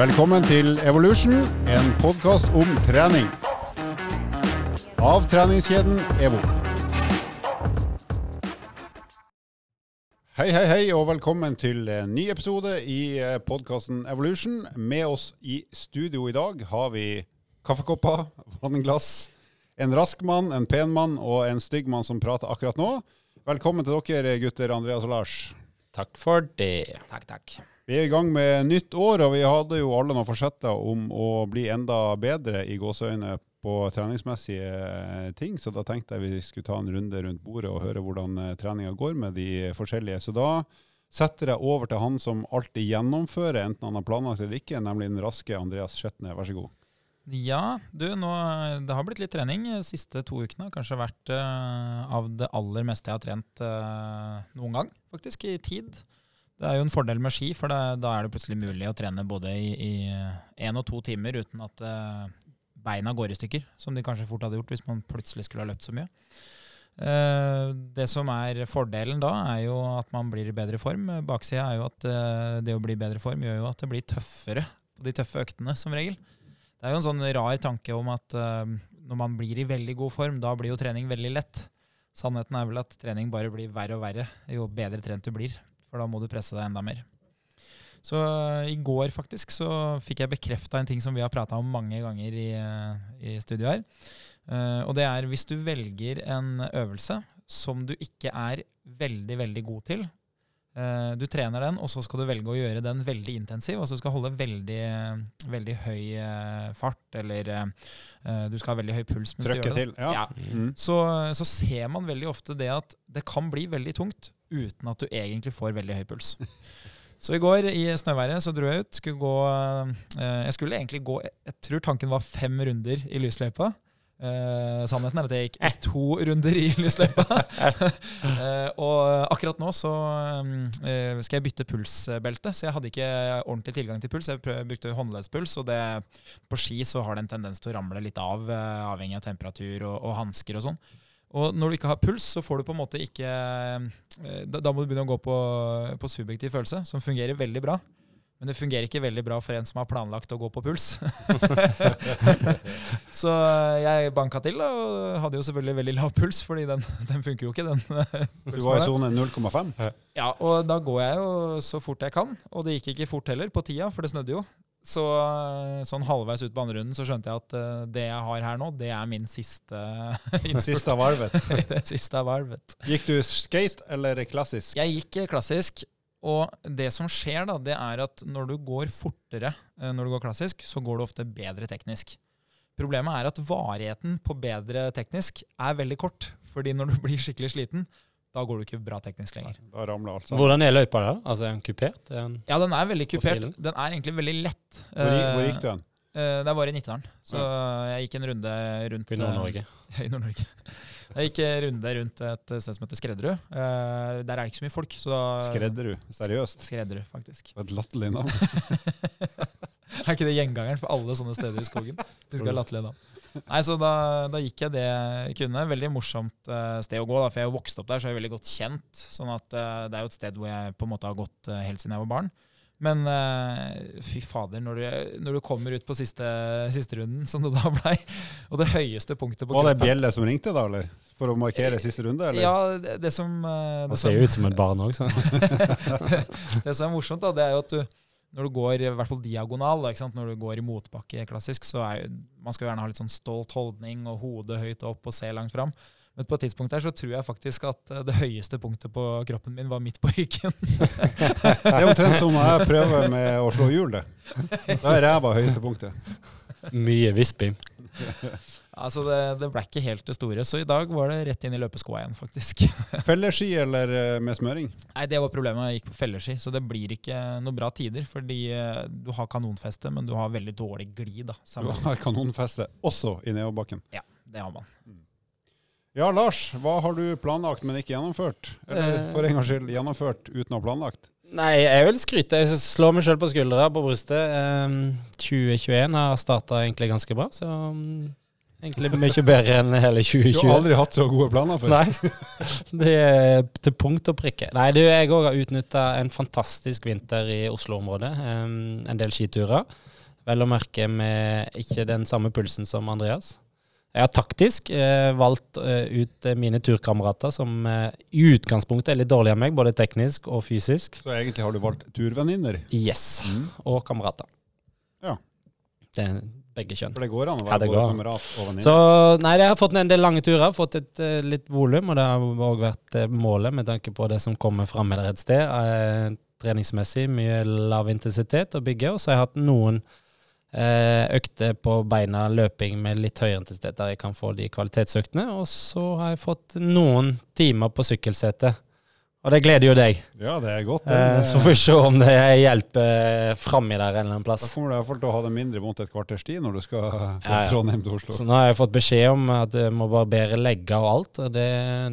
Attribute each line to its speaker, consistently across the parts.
Speaker 1: Velkommen til Evolution, en podkast om trening. Av treningskjeden EVO. Hei, hei, hei, og velkommen til en ny episode i podkasten Evolution. Med oss i studio i dag har vi kaffekopper, vannglass, en rask mann, en pen mann og en stygg mann som prater akkurat nå. Velkommen til dere gutter, Andreas og Lars.
Speaker 2: Takk for det.
Speaker 3: Takk, takk.
Speaker 1: Vi er i gang med nytt år, og vi hadde jo alle noen forsetter om å bli enda bedre i gåseøyne på treningsmessige ting, så da tenkte jeg vi skulle ta en runde rundt bordet og høre hvordan eh, treninga går med de forskjellige. Så da setter jeg over til han som alltid gjennomfører, enten han har planlagt eller ikke, nemlig den raske Andreas Skjetne. Vær så god.
Speaker 3: Ja, du, nå, det har blitt litt trening de siste to ukene. Kanskje vært uh, av det aller meste jeg har trent uh, noen gang, faktisk, i tid. Det er jo en fordel med ski, for det, da er det plutselig mulig å trene både i én og to timer uten at uh, beina går i stykker, som de kanskje fort hadde gjort hvis man plutselig skulle ha løpt så mye. det som er fordelen da, er jo at man blir i bedre form. Baksida er jo at det å bli i bedre form gjør jo at det blir tøffere på de tøffe øktene, som regel. Det er jo en sånn rar tanke om at når man blir i veldig god form, da blir jo trening veldig lett. Sannheten er vel at trening bare blir verre og verre jo bedre trent du blir. For da må du presse deg enda mer. Så uh, i går faktisk så fikk jeg bekrefta en ting som vi har prata om mange ganger i, uh, i studio her. og det er hvis du velger en øvelse som du ikke er veldig, veldig god til, Eh, du trener den, og så skal du velge å gjøre den veldig intensiv. Altså du skal holde veldig, veldig høy eh, fart, eller uh, du skal ha veldig høy puls mens
Speaker 1: Trøkke
Speaker 3: du gjør det.
Speaker 1: til, ja. ja.
Speaker 3: Mm. Så, så, ser man veldig ofte det at det kan bli veldig tungt uten at du egentlig får veldig høy puls. Så i går i snøværet så dro jeg ut. Skulle gå, uh, jeg skulle egentlig gå Jeg tror tanken var fem runder i lysløypa. Uh, sannheten er at jeg gikk to runder i lysløypa. uh, og akkurat nå så uh, skal jeg bytte pulsbelte, så jeg hadde ikke ordentlig tilgang til puls. Jeg brukte håndleddspuls, og det, på ski så har det en tendens til å ramle litt av, avhengig av temperatur og, og hansker og sånn. Og når du ikke har puls, så får du på en måte ikke Da, da må du begynne å gå på, på subjektiv følelse, som fungerer veldig bra. Men det fungerer ikke veldig bra for en som har planlagt å gå på puls. så jeg banka til og hadde jo selvfølgelig veldig lav puls, fordi den, den funker jo ikke. den
Speaker 1: Du var i sone 0,5?
Speaker 3: Ja, og da går jeg jo så fort jeg kan. Og det gikk ikke fort heller, på tida, for det snødde jo. Så sånn halvveis ut på andre runden så skjønte jeg at uh, det jeg har her nå, det er min siste
Speaker 1: innspurt. Siste av arvet.
Speaker 3: det siste av arvet.
Speaker 1: Gikk du skate eller klassisk?
Speaker 3: Jeg gikk klassisk. Og det som skjer, da, det er at når du går fortere uh, når du går klassisk, så går du ofte bedre teknisk. Problemet er at varigheten på bedre teknisk er veldig kort. Fordi når du blir skikkelig sliten, da går du ikke bra teknisk lenger.
Speaker 1: Da ramler alt sammen.
Speaker 2: Hvordan er løypa der? Altså Er den kupert? Er den
Speaker 3: ja, den er veldig kupert. Den er egentlig veldig lett.
Speaker 1: Hvor, hvor gikk du den?
Speaker 3: Uh, det var i Nittedalen. Så jeg gikk en runde rundt
Speaker 2: I Nord-Norge.
Speaker 3: I Nord-Norge. Jeg gikk en runde rundt et sted som heter Skredderud. Uh, der er det ikke så mye folk. Så
Speaker 1: Skredderud? Seriøst?
Speaker 3: Skredderud, faktisk.
Speaker 1: Et latterlig navn.
Speaker 3: er ikke det gjengangeren for alle sånne steder i skogen? Du skal ha latterlig navn. Nei, så da, da, gikk jeg det jeg kunne. Veldig morsomt uh, sted å gå, da, for jeg vokste opp der, så jeg er veldig godt kjent. sånn at uh, Det er jo et sted hvor jeg på en måte har gått helt siden jeg var barn. Men uh, fy fader, når du, når du, kommer ut på siste, siste runden, som det da blei, og det høyeste punktet på
Speaker 1: Var det Bjelle som ringte, da, eller? For å markere siste runde, eller?
Speaker 3: Ja, det, det som uh,
Speaker 2: det ser jo ut som et barn òg, så.
Speaker 3: det, det som er morsomt, da, det er jo at du når du går i hvert fall diagonal, da, når du går i motbakke klassisk, så er man skal gjerne ha litt sånn stolt holdning og hodet høyt opp og se langt fram. Men på et tidspunkt her så tror jeg faktisk at eh, det høyeste punktet på kroppen min var midt på ryggen.
Speaker 1: det er omtrent som når jeg prøver med å slå hjul, det. Da er ræva høyeste punktet.
Speaker 2: Mye visping.
Speaker 3: Altså det, det, ble ikke helt det store, så i dag var det rett inn i løpeskoa igjen, faktisk.
Speaker 1: Felleski eller eh, med smøring?
Speaker 3: Nei, Det var problemet. Jeg gikk på felleski, så det blir ikke noen bra tider. Fordi eh, du har kanonfeste, men du har veldig dårlig glid. da.
Speaker 1: Du har kanonfeste også i nedoverbakken?
Speaker 3: Ja, det har man. Mm.
Speaker 1: Ja, Lars, hva har du planlagt, men ikke gjennomført? Eller eh. for en gangs skyld gjennomført uten å ha planlagt?
Speaker 2: Nei, jeg vil skryte. Jeg slår meg sjøl på skuldra på brystet. 2021 ehm, har starta egentlig ganske bra, så um, egentlig mye bedre enn hele 2020.
Speaker 1: Du har aldri hatt så gode planer før?
Speaker 2: Nei, det er til punkt og prikke. Nei, du, jeg òg har utnytta en fantastisk vinter i Oslo-området. Um, en del skiturer. Vel å merke med ikke den samme pulsen som Andreas. Jeg har taktisk eh, valgt eh, ut eh, mine turkamerater som eh, i utgangspunktet er litt dårligere enn meg, både teknisk og fysisk.
Speaker 1: Så egentlig har du valgt turvenninner.
Speaker 2: Yes.
Speaker 1: Mm.
Speaker 2: Og kamerater.
Speaker 1: Ja.
Speaker 2: Det er begge kjønn.
Speaker 1: For det går an å være
Speaker 2: ja,
Speaker 1: både kamerat og venninne.
Speaker 2: Så nei, jeg har fått en del lange turer, fått et uh, litt volum, og det har òg vært uh, målet med tanke på det som kommer fram et sted. Uh, treningsmessig mye lav intensitet å bygge, og så har jeg hatt noen eh, økter på beina, løping med litt høyere intensitet, der jeg kan få de kvalitetsøktene. Og så har jeg fått noen timer på sykkelsete. Og det gleder jo deg.
Speaker 1: Ja, det er godt. det.
Speaker 2: Eh, så får vi se om det hjelper framme der en eller annen plass.
Speaker 1: Da kommer du i hvert fall til å ha det mindre vondt et kvarters tid når du skal fra. Trondheim til Oslo.
Speaker 2: Så nå har jeg fått beskjed om at jeg må barbere legger og alt, og det,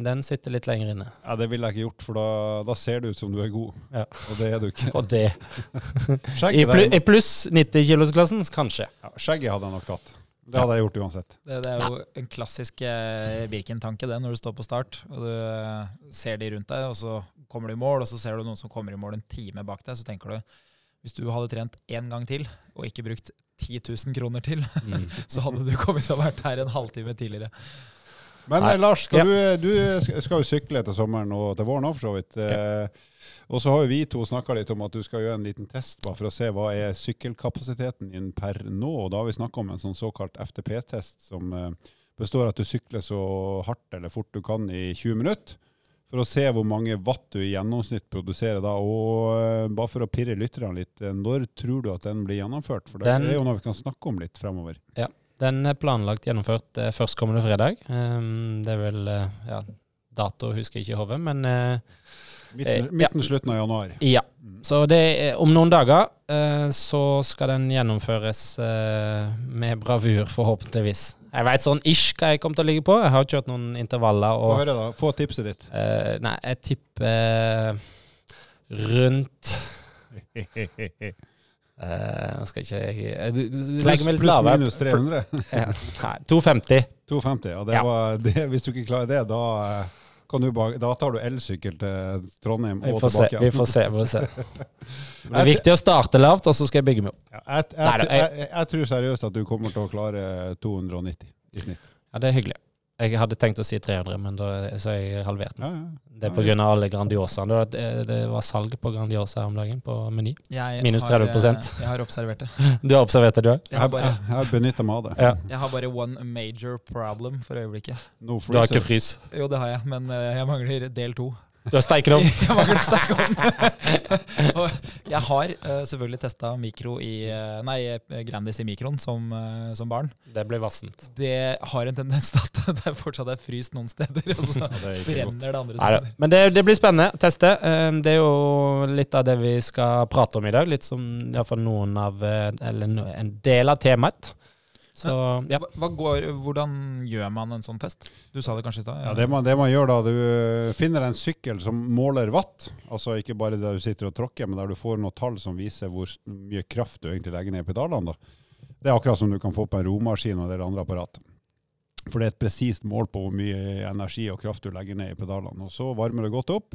Speaker 2: den sitter litt lenger inne.
Speaker 1: Ja, Det ville jeg ikke gjort, for da, da ser det ut som du er god.
Speaker 2: Ja.
Speaker 1: Og det er du ikke.
Speaker 2: Og det I,
Speaker 1: pl
Speaker 2: i pluss 90-kilosklassen, kanskje.
Speaker 1: ja, skjegget hadde jeg nok tatt. Det hadde jeg gjort uansett.
Speaker 3: Det, det er jo en klassisk eh, Birken-tanke det, når du står på start og du eh, ser de rundt deg, og så kommer du i mål, og så ser du noen som kommer i mål en time bak deg, så tenker du hvis du hadde trent én gang til og ikke brukt 10 000 kroner til, så hadde du kommet til å vært her en halvtime tidligere.
Speaker 1: Men
Speaker 2: Nei.
Speaker 1: eh, Lars, skal
Speaker 2: Ja.
Speaker 1: du, du skal jo sykle til sommeren og til våren òg, for så vidt. Eh, og så har jo vi to snakka litt om at du skal gjøre en liten test bare for å se hva er sykkelkapasiteten din per nå. Og da har vi snakka om en sånn såkalt FTP-test som eh, består av at du sykler så hardt eller fort du kan i 20 minutter. For å se hvor mange watt du i gjennomsnitt produserer da. Og eh, bare for å pirre lytterne litt, eh, når tror du at den blir gjennomført? For det
Speaker 2: Den-
Speaker 1: er jo noe vi kan snakke om litt fremover.
Speaker 2: Ja, Den er planlagt gjennomført førstkommende fredag. Um, det er vel ja, Dato husker jeg ikke i hodet, men
Speaker 1: Midten,
Speaker 2: Eh, ja.
Speaker 1: midten slutten av januar.
Speaker 2: ja.
Speaker 1: Mm.
Speaker 2: Så det om noen dager eh, så skal den gjennomføres eh, med bravur, forhåpentligvis. Jeg veit sånn ish hva jeg kommer til å ligge på. Jeg har kjørt noen intervaller.
Speaker 1: Få høre, da. Få tipset ditt.
Speaker 2: eh, Nei, jeg tipper rundt eh, Nå skal ikke jeg du
Speaker 1: Pluss
Speaker 2: Legger meg litt
Speaker 1: pluss
Speaker 2: lavere.
Speaker 1: minus 300.
Speaker 2: Ja, Nei, 250.
Speaker 1: 250. Ja, det
Speaker 2: Ja.
Speaker 1: Var, det, hvis du ikke klarer det, da, du bare, da tar du elsykkel til Trondheim og
Speaker 2: tilbake. se. Vi får se, vi får se. Det er viktig å starte lavt, og så skal jeg bygge meg opp.
Speaker 1: Ja, jeg, jeg, jeg, jeg tror seriøst at du kommer til å klare 290 i snitt.
Speaker 2: Ja, Det er hyggelig. Jeg hadde tenkt å si 300, men da så har jeg halvert den.
Speaker 1: Ja, ja.
Speaker 2: Det er pga. alle Grandiosaene. Det, var- det var salg på Grandiosa om dagen, på Meny. Minus
Speaker 3: har,
Speaker 2: 30%.
Speaker 3: eh, Jeg har observert det.
Speaker 2: Du har observert det, du òg?
Speaker 3: Jeg har bare,
Speaker 1: jeg, har benytta meg av det.
Speaker 2: Ja.
Speaker 3: jeg har bare one major problem for øyeblikket.
Speaker 1: No
Speaker 2: Du har ikke frys.
Speaker 3: Jo, det har jeg, men eh, jeg mangler del to.
Speaker 2: Du har steikerovn?
Speaker 3: Jeg mangler stekeovn. Og jeg har uh, selvfølgelig testa mikro i uh, Nei, eh, Grandis i mikroen som, uh, som barn.
Speaker 2: Det blir vassent.
Speaker 3: Det har en tendens til at det fortsatt er fryst noen steder, og så
Speaker 1: Ja, det er
Speaker 3: brenner det andre
Speaker 2: steder.
Speaker 3: steder.
Speaker 2: Men det, det blir spennende å teste. Um, Det er jo litt av det vi skal prate om i dag. Litt som iallfall noen av Eller no- en del av temaet. Så ja.
Speaker 3: Går, hvordan gjør man en sånn test? Du sa det kanskje i stad?
Speaker 1: Ja, det, man, det man gjør da, du eh, finner en sykkel som måler watt, altså ikke bare der du sitter og tråkker, men der du får noen tall som viser hvor mye kraft du egentlig legger ned i pedalene. Da. Det er akkurat som du kan få på en romaskin og del andre apparat. For det er et presist mål på hvor mye energi og kraft du legger ned i pedalene. Og så varmer det godt opp,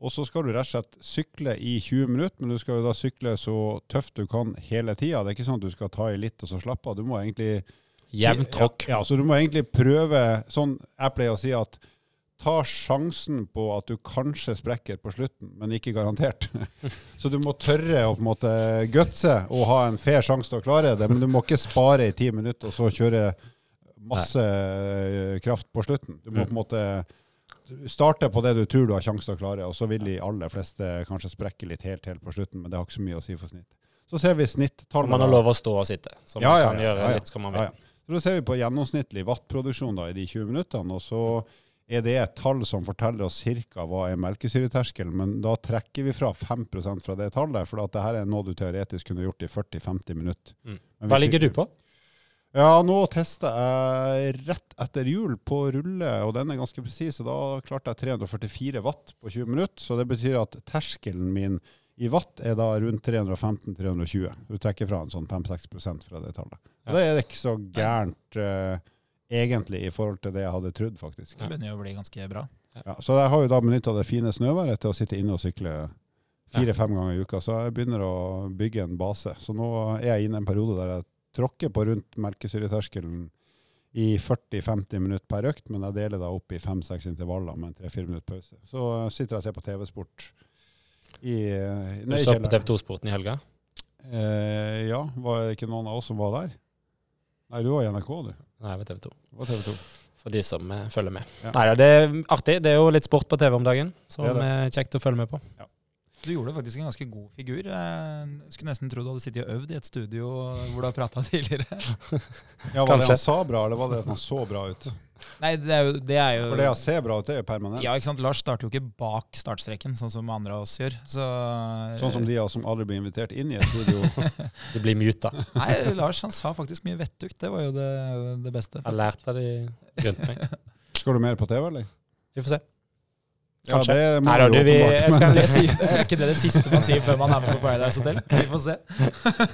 Speaker 1: og så skal du rett og slett sykle i 20 minutter, men du skal jo da sykle så tøft du kan hele tida. Det er ikke sånn at du skal ta i litt og så slappe av. Du må egentlig
Speaker 2: Jevnt tråkk.
Speaker 1: ja, ja, så du må egentlig prøve sånn Jeg pleier å si at ta sjansen på at du kanskje sprekker på slutten, men ikke garantert. Så du må tørre å på en måte gutse og ha en fair sjanse til å klare det, men du må ikke spare i ti minutter og så kjøre masse Nei. kraft på slutten. Du må
Speaker 2: Mm.
Speaker 1: på en måte starte på det du tror du har sjanse til å klare, og så vil de aller fleste kanskje sprekke litt helt, helt på slutten, men det har ikke så mye å si for snitt. Så ser vi snittallene.
Speaker 2: Man har lov å stå og sitte, så man
Speaker 1: ja,
Speaker 2: kan
Speaker 1: ja,
Speaker 2: gjøre
Speaker 1: ja, ja.
Speaker 2: litt som man vil.
Speaker 1: ja. Så ser vi på gjennomsnittlig wattproduksjon da, i de 20 minuttene, og så er det et tall som forteller oss ca. hva er melkesyreterskelen, men da trekker vi fra 5% fra det tallet, for at det her er noe du teoretisk kunne gjort i 40-50 minutter.
Speaker 2: Mm. Hva ligger du på?
Speaker 1: Ja, nå testa jeg rett etter jul på rulle, og den er ganske presis. og Da klarte jeg 344 watt på 20 minutter, så det betyr at terskelen min i watt er da rundt 315-320. Du trekker fra en sånn 5-6 fra det tallet.
Speaker 2: Ja.
Speaker 1: Og det er ikke så gærent uh, egentlig i forhold til det jeg hadde trodd, faktisk.
Speaker 3: Det begynner jo å bli ganske bra.
Speaker 1: Ja, så jeg har jo da benytta det fine snøværet til å sitte inne og sykle fire-fem ganger i uka. Så jeg begynner å bygge en base. Så nå er jeg inne i en periode der jeg tråkker på rundt melkesyreterskelen i 40-50 minutter per økt, men jeg deler da opp i fem-seks intervaller med en tre-fire minutter pause. Så sitter jeg og ser på TV-sport i,
Speaker 2: Du
Speaker 1: nede
Speaker 2: så på. TV2-sporten i helga?
Speaker 1: Eh, ja, var det ikke noen av oss som var der? Nei, du var i NRK, du.
Speaker 2: Nei, jeg var TV2.
Speaker 1: Det var TV 2.
Speaker 2: For de som eh, følger med.
Speaker 1: Ja.
Speaker 2: Nei, ja, det er artig. Det er jo litt sport på TV om dagen, som
Speaker 1: Det er det.
Speaker 2: er kjekt å følge med på.
Speaker 3: Du gjorde faktisk en ganske god figur. Jeg skulle nesten tro du hadde sittet og øvd i et studio hvor du har prata tidligere.
Speaker 1: Ja, var det han sa bra, eller var det at han så bra ut?
Speaker 3: Nei, det er jo, det er jo
Speaker 1: For det å se bra ut, det er jo permanent.
Speaker 3: Ja, ikke sant? Lars starter jo ikke bak startstreken, sånn som andre av oss gjør. Så,
Speaker 1: Sånn som de av oss som aldri blir invitert inn i et studio.
Speaker 2: Du blir muta.
Speaker 3: Nei, Lars han sa faktisk mye vettugt. Det var jo det, det beste.
Speaker 2: Jeg lærte det i rundt meg.
Speaker 1: Skal du mer på TV, eller?
Speaker 2: Vi får se.
Speaker 1: Ja,
Speaker 2: Kanskje.
Speaker 1: det må
Speaker 2: Nei har
Speaker 1: du
Speaker 2: vi, jeg skal
Speaker 3: Det
Speaker 2: lese
Speaker 3: er ikke det det siste man sier før man er med på Paradise Hotel? Vi får se.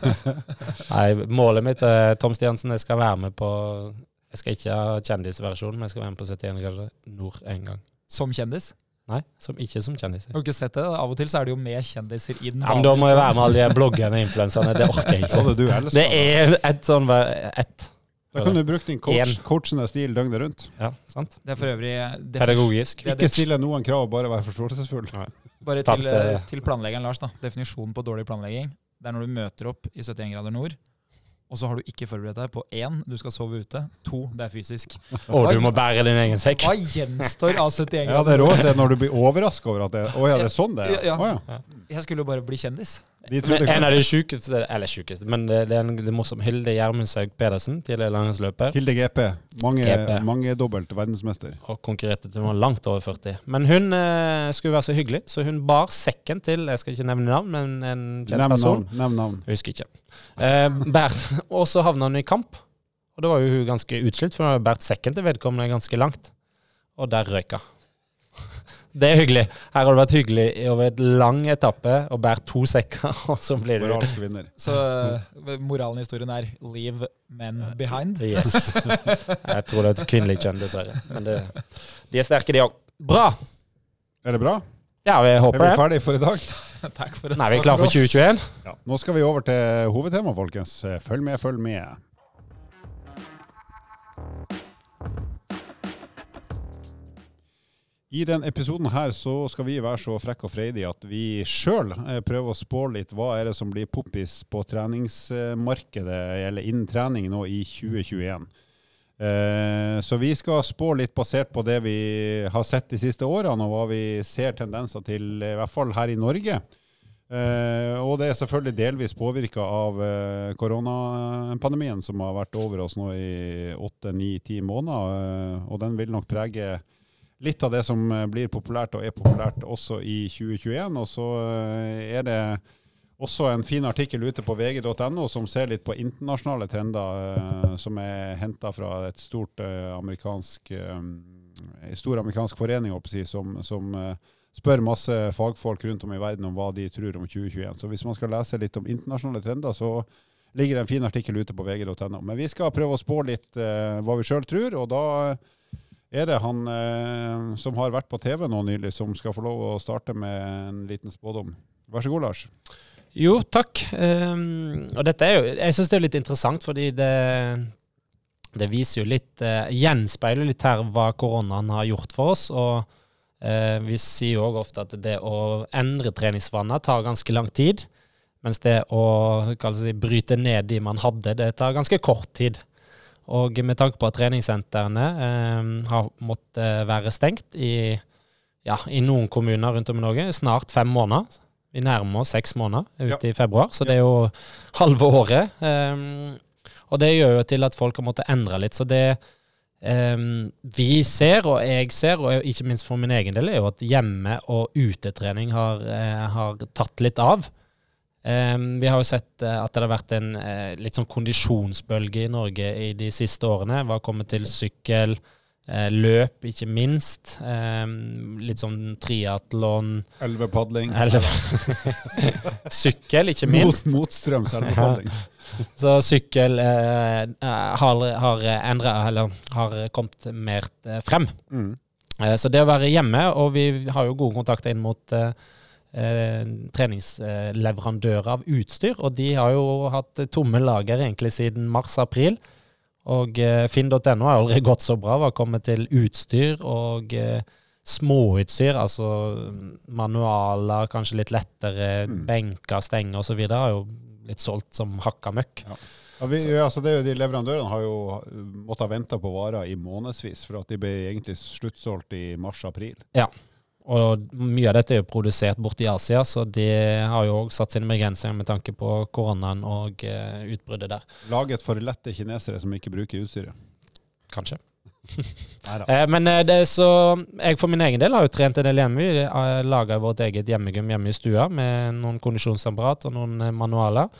Speaker 2: Nei, målet mitt er Tom Stiansen. Jeg skal være med på Jeg skal ikke ha kjendisversjonen, men jeg skal være med på 71 grader nord en gang.
Speaker 3: Som kjendis.
Speaker 2: Nei, som, ikke som kjendiser.
Speaker 3: Har du ikke sett det? Av og til så er det jo med kjendiser i den
Speaker 2: Ja, men da må jeg være med alle de bloggerne og influenserne. Det orker jeg ikke.
Speaker 1: det.
Speaker 2: Det er et sånn ett.
Speaker 1: Da kan du bruke din coach, coachende stil døgnet rundt.
Speaker 2: Ja, sant?
Speaker 3: Det er for øvrig det
Speaker 2: Pedagogisk.
Speaker 3: Det er
Speaker 1: Ikke stille noen krav, bare være forståelsesfull.
Speaker 3: Bare til,
Speaker 2: til-
Speaker 3: eh, til planleggeren Lars, da. Definisjonen på dårlig planlegging. Det er når du møter opp i 71 grader nord, og så har du ikke forberedt deg på én, du skal sove ute. To, det er fysisk.
Speaker 2: Og du må bære din egen sekk.
Speaker 3: Hva gjenstår av 71 grader?
Speaker 1: Ja, det råeste er når du blir overraska over at det Å ja, det er sånn det er?
Speaker 3: Ja, ja.
Speaker 1: Å, ja.
Speaker 3: Jeg skulle jo bare bli kjendis.
Speaker 2: En av de sjukeste Eller sjukeste, men det, det er en det morsom. Hilde Gjermundshaug Pedersen, tidligere langrennsløper.
Speaker 1: Hilde GP, mange,
Speaker 2: GP.
Speaker 1: mangedobbelt verdensmester.
Speaker 2: Og konkurrerte til hun var langt over 40. Men hun eh, skulle være så hyggelig, så hun bar sekken til Jeg skal ikke nevne navn, men en kjent
Speaker 1: Nevn
Speaker 2: person.
Speaker 1: navn. Nevn navn.
Speaker 2: Jeg husker ikke. Eh, og så havna hun i kamp. Og da var jo hun ganske utslitt, for hun hadde båret sekken til vedkommende ganske langt. Og der røyka hun. Det er hyggelig. Her har det vært hyggelig over et lang etappe å bære to sekker, og så blir du
Speaker 1: Moralsk vinner.
Speaker 3: Så eh, moralen i historien er 'leave men behind'.
Speaker 2: Yes. Jeg tror det er et kvinnelig kjønn, dessverre. Men det, de er sterke, de òg. Bra!
Speaker 1: Er det bra?
Speaker 2: Ja, vi
Speaker 1: Er
Speaker 2: håper
Speaker 1: vi
Speaker 2: det.
Speaker 1: ferdige for i dag?
Speaker 3: Takk for oss.
Speaker 2: Nei, vi er klare for 2021.
Speaker 1: Ja. Nå skal vi over til hovedtemaet, folkens. Følg med, følg med. I denne episoden her så skal vi være så frekke og freidige at vi sjøl prøver å spå litt hva er det som blir poppis på treningsmarkedet, eller innen trening nå i 2021. Eh, Så vi skal spå litt basert på det vi har sett de siste årene, og hva vi ser tendenser til, i hvert fall her i Norge. Eh, og det er selvfølgelig delvis påvirka av eh, koronapandemien som har vært over oss nå i åtte, ni, ti måneder. eh, og den vil nok prege litt av det som eh, blir populært og er populært også i 2021. Og så eh, er det også en fin artikkel ute på vg.no som ser litt på internasjonale trender eh, som er henta fra et stort amerikansk en stor amerikansk forening si, som, som spør masse fagfolk rundt om i verden om hva de tror om 2021. Så hvis man skal lese litt om internasjonale trender, så ligger det en fin artikkel ute på vg.no. Men vi skal prøve å spå litt hva vi sjøl tror, og da er det han eh, som har vært på TV nå nylig, som skal få lov å starte med en liten spådom. Vær så god, Lars.
Speaker 2: Jo, takk. Um, og dette er jo Jeg syns det er litt interessant, fordi det det viser jo litt uh, Gjenspeiler litt her hva koronaen har gjort for oss. Og uh, vi sier jo òg ofte at det å endre treningsvaner tar ganske lang tid. Mens det å si, bryte ned de man hadde, det tar ganske kort tid. Og med tanke på at treningssentrene eh, har måttet være stengt i, ja, i noen kommuner rundt om i Norge snart fem måneder. Vi nærmer oss seks måneder ute
Speaker 1: Ja.
Speaker 2: i februar, så det er jo halve året. Um, og det gjør jo til at folk har måttet endre litt. Så det um, vi ser, og jeg ser, og ikke minst for min egen del, er jo at hjemme- og utetrening har, eh, har tatt litt av. Um, vi har jo sett uh, at det har vært en uh, litt sånn kondisjonsbølge i Norge i de siste årene. Hva kommer til sykkel, uh, løp, ikke minst. Um, litt sånn triatlon
Speaker 1: Elvepadling.
Speaker 2: Elve. Sykkel, ikke minst.
Speaker 1: Mot, motstrøms elvepadling.
Speaker 2: Så sykkel har, har endra Eller har kommet mer frem.
Speaker 1: Mm.
Speaker 2: Så det å være hjemme, og vi har jo gode kontakter inn mot eh, treningsleverandører av utstyr, og de har jo hatt tomme lager egentlig siden mars-april. Og eh, finn.no har aldri gått så bra hva kommer til utstyr og eh, småutstyr, altså manualer, kanskje litt lettere,
Speaker 1: Mm.
Speaker 2: benker, stenger osv. har jo blitt solgt som hakka møkk.
Speaker 1: Ja, vi, ja, altså det de Leverandørene har jo måttet vente på varer i månedsvis, for at de ble egentlig sluttsolgt i mars-april.
Speaker 2: Og mye av dette er jo produsert borte i Asia, så det har jo òg satt sine begrensninger med tanke på koronaen og eh, utbruddet der,
Speaker 1: Laget for lette kinesere som ikke bruker utstyret.
Speaker 2: kanskje. Eh, men eh, det så jeg for min egen del har jo trent en del hjemme. Vi laga vårt eget hjemmegym hjemme i stua med noen kondisjonsapparat og noen manualer.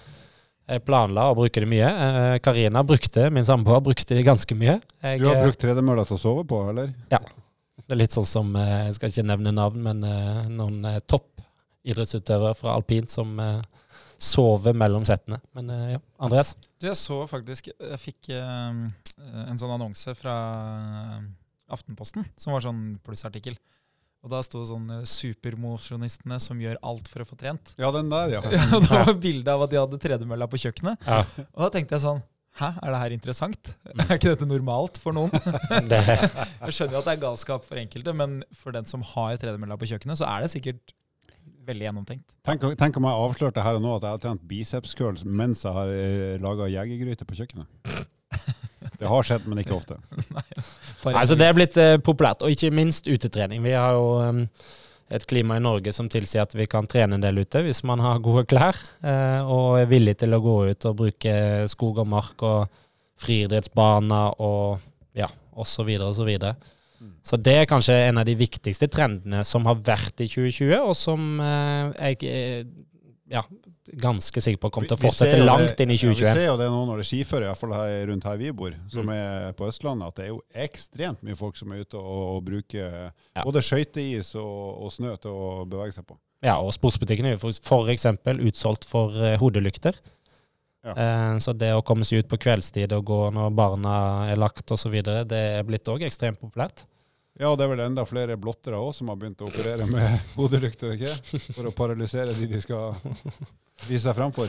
Speaker 2: Jeg planla å bruke det mye. Karina brukte, min samboer brukte det ganske mye. Jeg,
Speaker 1: Du har brukt tredemølla til å sove på, eller?
Speaker 2: Det er litt sånn som, eh, jeg skal ikke nevne navn, men eh, noen eh, toppidrettsutøvere fra alpint som sover mellom settene. Men ja, Andreas?
Speaker 3: Du, jeg så faktisk Jeg fikk en sånn annonse fra Aftenposten, som var sånn plussartikkel. Og da sto det sånn 'Supermosjonistene som gjør alt for å få trent'.
Speaker 1: Ja, den der, ja.
Speaker 3: Ja, og det var bilde av at de hadde tredemølla på kjøkkenet.
Speaker 2: Ja.
Speaker 3: Og da tenkte jeg sånn Hæ, er det her interessant? Er ikke dette normalt for noen? Jeg skjønner jo at det er galskap for enkelte, men for den som har tredemølla på kjøkkenet, så er det sikkert veldig gjennomtenkt.
Speaker 1: Tenk, tenk om jeg avslørte her og nå at jeg har trent biceps curls mens jeg har eh, laga jegergryte på kjøkkenet. Det har skjedd, men ikke ofte.
Speaker 3: Nei,
Speaker 2: altså, det er blitt uh, populært, og ikke minst utetrening. Vi har jo eh, et klima i Norge som tilsier at vi kan trene en del ute hvis man har gode klær eh, og er villig til å gå ut og bruke skog og mark og friidrettsbaner og ja, osv. osv.
Speaker 1: Mm.
Speaker 2: Så det er kanskje en av de viktigste trendene som har vært i 2020, og som eh, jeg er ja, ganske sikker på kommer til å fortsette langt inn i
Speaker 1: Ja, vi ser jo det nå når det er skiføre, i hvert fall her, rundt her vi bor, som
Speaker 2: Mm.
Speaker 1: er på Østlandet, at det er jo ekstremt mye folk som er ute og, og bruker
Speaker 2: Ja.
Speaker 1: både skøyteis og, og snø til å bevege seg på.
Speaker 2: Ja, og sportsbutikken er jo eksempel utsolgt for eh, hodelykter.
Speaker 1: Ja.
Speaker 2: Eh, så det å komme seg ut på kveldstid og gå når barna er lagt osv., det er blitt òg ekstremt populært.
Speaker 1: Ja, og det er vel enda flere blottere òg som har begynt å operere med hodelykt For å paralysere de de skal vise seg framfor.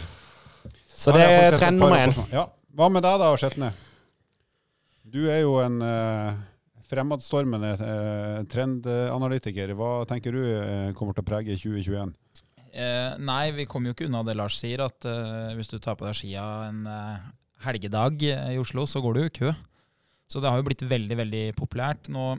Speaker 2: Så det er trend nummer én.
Speaker 1: Ja. Hva med deg da, Skjetne? Du er jo en eh, fremadstormende eh, trendanalytiker. Hva tenker du eh, kommer til å prege 2021?
Speaker 3: Eh, nei, vi kommer jo ikke unna det Lars sier, at eh, hvis du tar på deg skia en eh, helgedag i Oslo, så går du i kø. Så det har jo blitt veldig, veldig populært. Nå,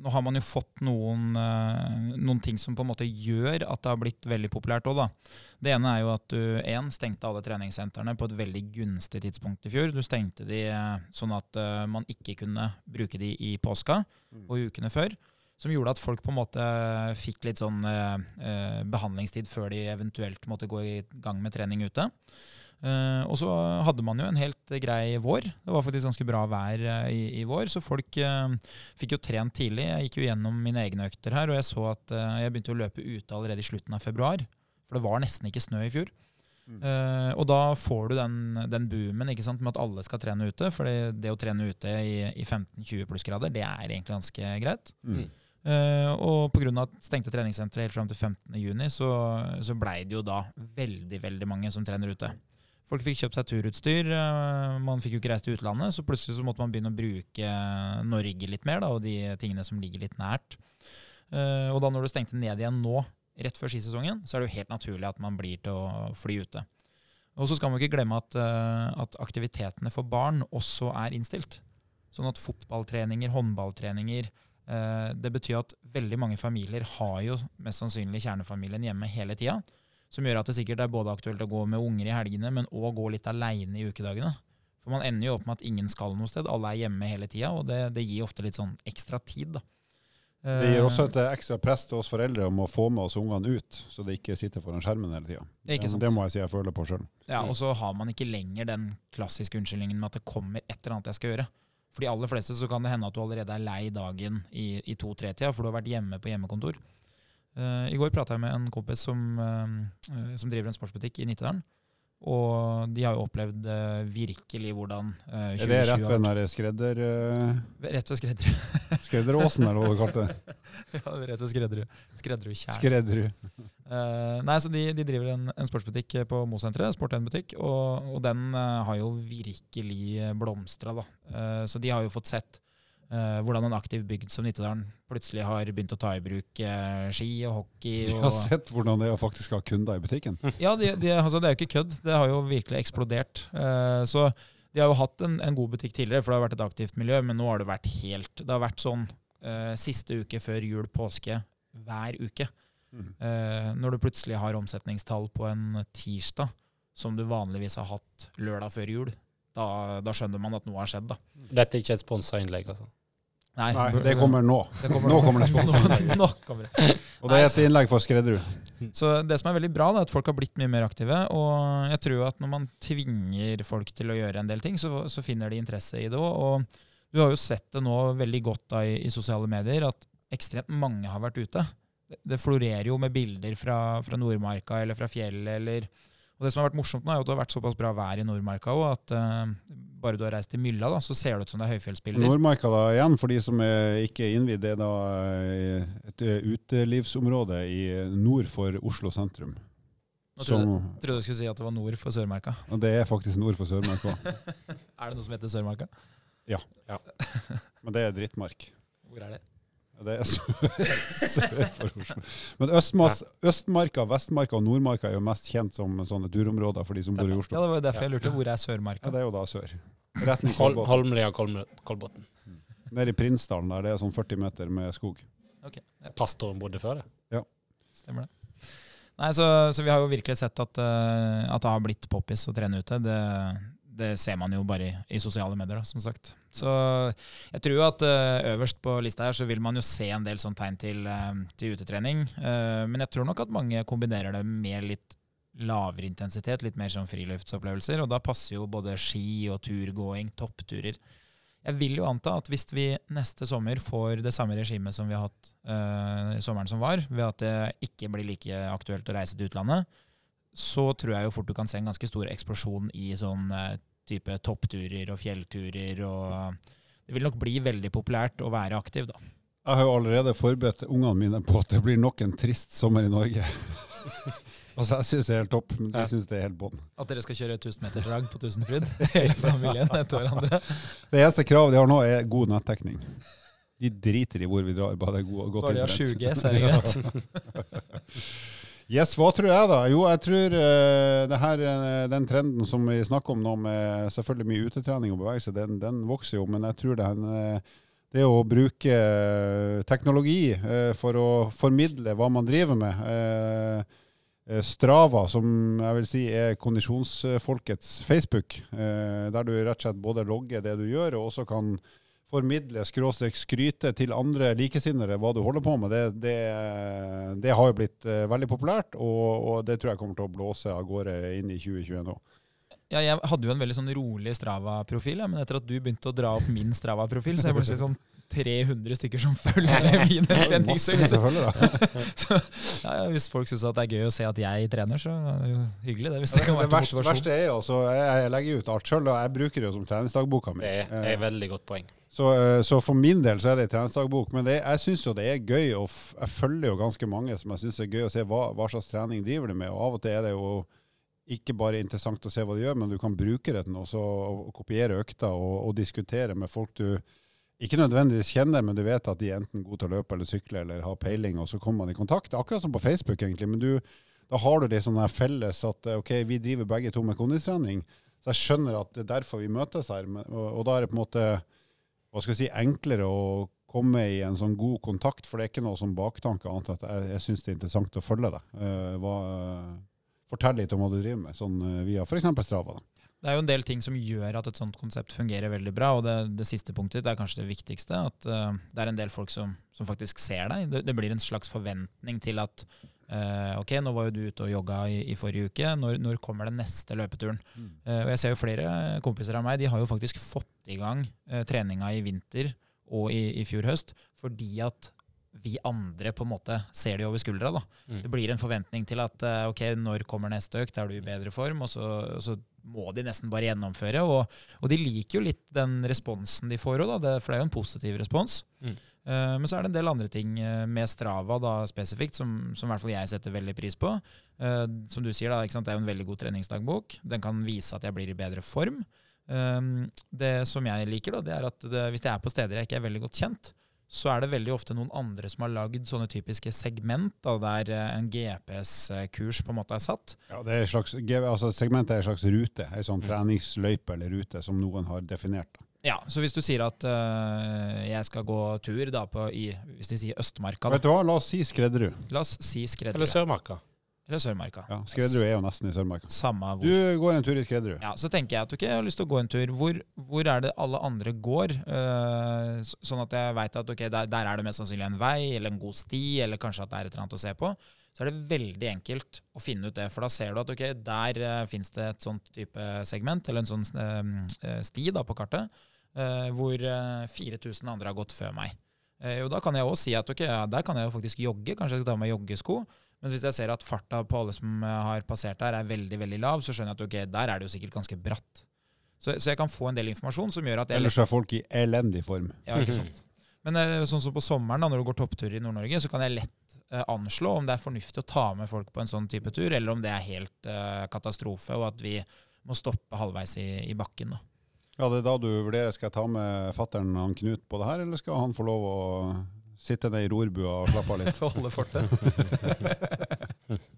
Speaker 3: nå har man jo fått noen, eh, noen ting som på en måte gjør at det har blitt veldig populært òg, da. Det ene er jo at du en, stengte alle treningssentrene på et veldig gunstig tidspunkt i fjor. Du stengte de eh, sånn at eh, man ikke kunne bruke de i påska og ukene før. Som gjorde at folk på en måte fikk litt sånn eh, eh, behandlingstid før de eventuelt måtte gå i gang med trening ute. Eh, og så hadde man jo en helt grei vår. Det var faktisk ganske bra vær eh, i, i vår, så folk eh, fikk jo trent tidlig. Jeg gikk jo gjennom mine egne økter her, og jeg så at eh, jeg begynte å løpe ute allerede i slutten av februar. For det var nesten ikke snø i fjor.
Speaker 1: Mm.
Speaker 3: Eh, og da får du den, den boomen ikke sant, med at alle skal trene ute. For det, det å trene ute i, i 15-20 plussgrader, det er egentlig ganske greit.
Speaker 1: Mm.
Speaker 3: Eh, og pga. stengte treningssentre helt fram til 15.6, så, så blei det jo da veldig veldig mange som trener ute. Folk fikk kjøpt seg turutstyr, uh, man fikk jo ikke reist til utlandet, så plutselig så måtte man begynne å bruke Norge litt mer, da, og de tingene som ligger litt nært. Uh, og da når du stengte ned igjen nå, rett før skisesongen, så er det jo helt naturlig at man blir til å fly ute. Og så skal man ikke glemme at, at aktivitetene for barn også er innstilt. Sånn at fotballtreninger, håndballtreninger, Det betyr at veldig mange familier har jo mest sannsynlig kjernefamilien hjemme hele tida. Som gjør at det sikkert er både aktuelt å gå med unger i helgene, men òg gå litt aleine i ukedagene. For man ender jo opp med at ingen skal noe sted, alle er hjemme hele tida, og det, det gir ofte litt sånn ekstra tid, da.
Speaker 1: Det gir også
Speaker 3: Eh,
Speaker 1: et eh, ekstra press til oss foreldre om å få med oss ungene ut, så de ikke sitter foran skjermen hele tida.
Speaker 3: Det.
Speaker 1: Det må jeg si jeg føler på sjøl.
Speaker 3: Ja, og så har man ikke lenger den klassiske unnskyldningen med at det kommer et eller annet jeg skal gjøre. For de aller fleste så kan det hende at du allerede er lei dagen i, i to-tre-tida, for du har vært hjemme på hjemmekontor. Uh, I går prata jeg med en kompis som, uh, som driver en sportsbutikk i Nittedalen. Og de har jo opplevd uh, virkelig hvordan uh, 2020
Speaker 1: Er det rett ved den der skredder, Uh,
Speaker 3: Rett ved skredder.
Speaker 1: skredderåsen, eller hva du kalte det?
Speaker 3: ja, rett ved Skredderud. Skredderudtjern.
Speaker 1: Skredderud.
Speaker 3: uh, nei, så de, de driver en, en sportsbutikk på Mosenteret, Sport1-butikk, og, og den eh, har jo virkelig blomstra. da. Eh, så de har jo fått sett eh, hvordan en aktiv bygd som Nittedalen plutselig har begynt å ta i bruk eh, ski og hockey.
Speaker 1: Jeg
Speaker 3: Og,
Speaker 1: har sett hvordan det er faktisk har kunder i butikken.
Speaker 3: ja, de, de, altså, det er jo ikke kødd. Det har jo virkelig eksplodert. Eh, så de har jo hatt en, en god butikk tidligere, for det har vært et aktivt miljø, men nå har det vært helt Det har vært sånn eh, siste uke før jul, påske, hver uke.
Speaker 1: Mm.
Speaker 3: Eh, når du plutselig har omsetningstall på en tirsdag, som du vanligvis har hatt lørdag før jul, da, da skjønner man at noe har skjedd, da.
Speaker 2: Dette er ikke et sponsa innlegg, altså.
Speaker 1: Nei, det kommer nå.
Speaker 3: Det kommer
Speaker 1: Nå kommer det
Speaker 3: nå, nå kommer det.
Speaker 1: Og det er et innlegg for Skredderud.
Speaker 3: Så det som er veldig bra, det er at folk har blitt mye mer aktive. Og jeg tror at når man tvinger folk til å gjøre en del ting, så, så finner de interesse i det òg. Og du har jo sett det nå veldig godt da i, i sosiale medier, at ekstremt mange har vært ute. Det, det florerer jo med bilder fra, fra Nordmarka eller fra fjellet eller Og det som har vært morsomt nå, er at det har vært såpass bra vær i Nordmarka òg, at uh, bare du har reist til Mylla, da, så ser det ut som det er høyfjellsbilder.
Speaker 1: Nordmarka da igjen, for de som er ikke er innvidd, det er da eh, et eh, utelivsområde i nord for Oslo sentrum.
Speaker 3: Nå trodde,
Speaker 1: Som,
Speaker 3: trodde du skulle si at det var nord for Sørmarka.
Speaker 1: og det er faktisk nord for Sørmarka.
Speaker 3: Er det noe som heter Sørmarka?
Speaker 1: Ja, Men det er drittmark.
Speaker 3: Hvor er det?
Speaker 1: Ja, Det er sør, for Oslo. Men Østmas, Østmarka, Vestmarka og Nordmarka er jo mest kjent som sånne turområder for de som bor i
Speaker 3: Ja, det var jo derfor jeg lurte. Hvor er Sørmarka?
Speaker 1: Ja, det er jo da sør. Retning Kolbotn.
Speaker 2: Holmlia Kolbotn.
Speaker 1: Nede i Prinsdalen der det er sånn 40 meter med skog.
Speaker 3: Ok, ja,
Speaker 2: Pastoren bodde før det.
Speaker 3: stemmer det. Nei, så, så vi har jo virkelig sett at, eh, at det har blitt poppis å trene ute. Det, det ser man jo bare i, i sosiale medier, da, som sagt. Så jeg tror at eh, øverst på lista her så vil man jo se en del sånn tegn til, eh, til utetrening. Eh, men jeg tror nok at mange kombinerer det med litt lavere intensitet, litt mer sånn friluftsopplevelser. Og da passer jo både ski og turgåing, toppturer. Jeg vil jo anta at hvis vi neste sommer får det samme regimet som vi har hatt i sommeren som var, ved at det ikke blir like aktuelt å reise til utlandet, så tror jeg jo fort du kan se en ganske stor eksplosjon i sånn type toppturer og fjellturer. og Det vil nok bli veldig populært å være aktiv, da.
Speaker 1: Jeg har jo allerede forberedt ungene mine på at det blir nok en trist sommer i Norge. altså, jeg syns det er helt topp, men de syns det er helt bånn.
Speaker 3: At dere skal kjøre 1000 meter drag på Tusenfryd, hele familien etter hverandre.
Speaker 1: Det eneste kravet de har nå, er god nettdekning. De driter i hvor vi drar, bare det er god, godt
Speaker 3: Bare de har
Speaker 1: internett.
Speaker 3: 7G, så er det greit.
Speaker 1: Yes, hva tror jeg da? Jo, jeg tror uh, her, eh, den trenden som vi snakker om nå, med selvfølgelig mye utetrening og bevegelse, den, den vokser jo. Men jeg tror er, eh, det å bruke teknologi uh, for å formidle hva man driver med eh, Strava, som jeg vil si er kondisjonsfolkets Facebook, der du rett og slett både logger det du gjør, og også kan formidle, skråstrek skryte til andre likesinnere hva du holder på med, det, det, det har jo blitt eh, veldig populært, og, og det tror jeg kommer til å blåse av gårde inn i 2021 nå.
Speaker 3: Ja, jeg hadde jo en veldig sånn rolig Strava-profil, ja, men etter at du begynte å dra opp min Strava-profil, så er ble sånn 300 stykker som følger mine treningsøkter. Så, ja, ja, hvis folk syns det er gøy å se at jeg trener, så er det jo hyggelig det. Hvis det kan være
Speaker 1: verste,
Speaker 3: motivasjon.
Speaker 1: verste er jo, altså, jeg, legger ut alt sjøl, og jeg bruker det jo som treningsdagboka mi.
Speaker 2: Det er et veldig godt poeng.
Speaker 1: Så, eh, så for min del så er det en treningsdagbok. Men det, jeg syns jo det er gøy, og jeg følger jo ganske mange som jeg syns er gøy å se hva, hva slags trening driver de med. Og av og til er det jo ikke bare interessant å se hva de gjør, men du kan bruke det til noe. Så kopiere økta og, og diskutere med folk du ikke nødvendigvis kjenner, men du vet at de er enten gode til å løpe eller sykle eller har peiling, og så kommer man i kontakt. Akkurat som på Facebook, egentlig. Men du, da har du det sånn her felles at eh, ok, vi driver begge to med kondistrening. Så jeg skjønner at det er derfor vi møtes her. Og, og da er det på en måte hva skal jeg si, enklere å komme i en sånn god kontakt, for det er ikke noe som baktanke annet enn at jeg, jeg syns det er interessant å følge deg. Uh, hva, fortell litt om hva du driver med, sånn eh, via f.eks. Strava. Da.
Speaker 3: Det er jo en del ting som gjør at et sånt konsept fungerer veldig bra. og Det, det siste punktet det er kanskje det viktigste. At uh, det er en del folk som, som faktisk ser deg. Det, det blir en slags forventning til at uh, ok, nå var jo du ute og jogga i, i forrige uke. Når, når kommer den neste løpeturen? Uh, og Jeg ser jo flere kompiser av meg de har jo faktisk fått i gang treninga i vinter og i, i fjor høst fordi at vi andre på en måte ser de over skuldra. da.
Speaker 2: Mm.
Speaker 3: Det blir en forventning til at ok, når kommer neste økt, er du i bedre form? Og så, og så må de nesten bare gjennomføre. Og, og de liker jo litt den responsen de får òg, for det er jo en positiv respons.
Speaker 2: Mm.
Speaker 3: Eh, men så er det en del andre ting eh, med Strava da, spesifikt som, som i hvert fall jeg setter veldig pris på. Eh, som du sier, da, ikke sant? det er jo en veldig god treningsdagbok. Den kan vise at jeg blir i bedre form. Det som jeg liker, da, det er at det, hvis jeg er på steder jeg ikke er veldig godt kjent, så er det veldig ofte noen andre som har lagd sånne typiske segment, da, der eh, en GPS-kurs på en måte er satt.
Speaker 1: Ja, det er slags, altså Segmentet er en slags rute, en sånn
Speaker 2: Mm.
Speaker 1: treningsløype eller rute som noen har definert. da.
Speaker 3: Ja, Så hvis du sier at uh, jeg skal gå tur da på, i hvis vi sier Østmarka, da.
Speaker 1: Vet du hva, la oss si Skredderud.
Speaker 3: la oss si Skredderud.
Speaker 2: Eller Sørmarka.
Speaker 3: Eller Sørmarka.
Speaker 1: Ja, Skredderud er jo nesten i Sørmarka.
Speaker 3: Samme hvor.
Speaker 1: Du går en tur i Skredderud.
Speaker 3: Ja, Så tenker jeg at ok, jeg har lyst til å gå en tur. Hvor, hvor er det alle andre går? Uh, sånn at jeg veit at ok, der, der er det mest sannsynlig en vei eller en god sti, eller kanskje at det er et eller annet å se på. Så er det veldig enkelt å finne ut det. For da ser du at ok, der uh, fins det et sånt type segment, eller en sånn uh, sti da på kartet, eh, hvor eh, 4000 andre har gått før meg. Eh, og da kan jeg også si at ok, ja, der kan jeg jo faktisk jogge. Kanskje jeg skal ta med joggesko. Men hvis jeg ser at farta på alle som eh, har passert der, er veldig veldig lav, så skjønner jeg at ok, der er det jo sikkert ganske bratt. Så, så jeg kan få en del informasjon som gjør at jeg
Speaker 1: Ellers er folk i elendig form.
Speaker 3: ja, ikke sant. Men eh, sånn som på sommeren, da, når du går topptur i Nord-Norge, så kan jeg lett eh, anslå om det er fornuftig å ta med folk på en sånn type tur, eller om det er helt eh, katastrofe, og at vi må stoppe halvveis i, i bakken. da.
Speaker 1: Ja, Det er da du vurderer skal jeg ta med fattern Knut på det her, eller skal han få lov å sitte ned i rorbua og slappe av litt?
Speaker 3: Holde fortet.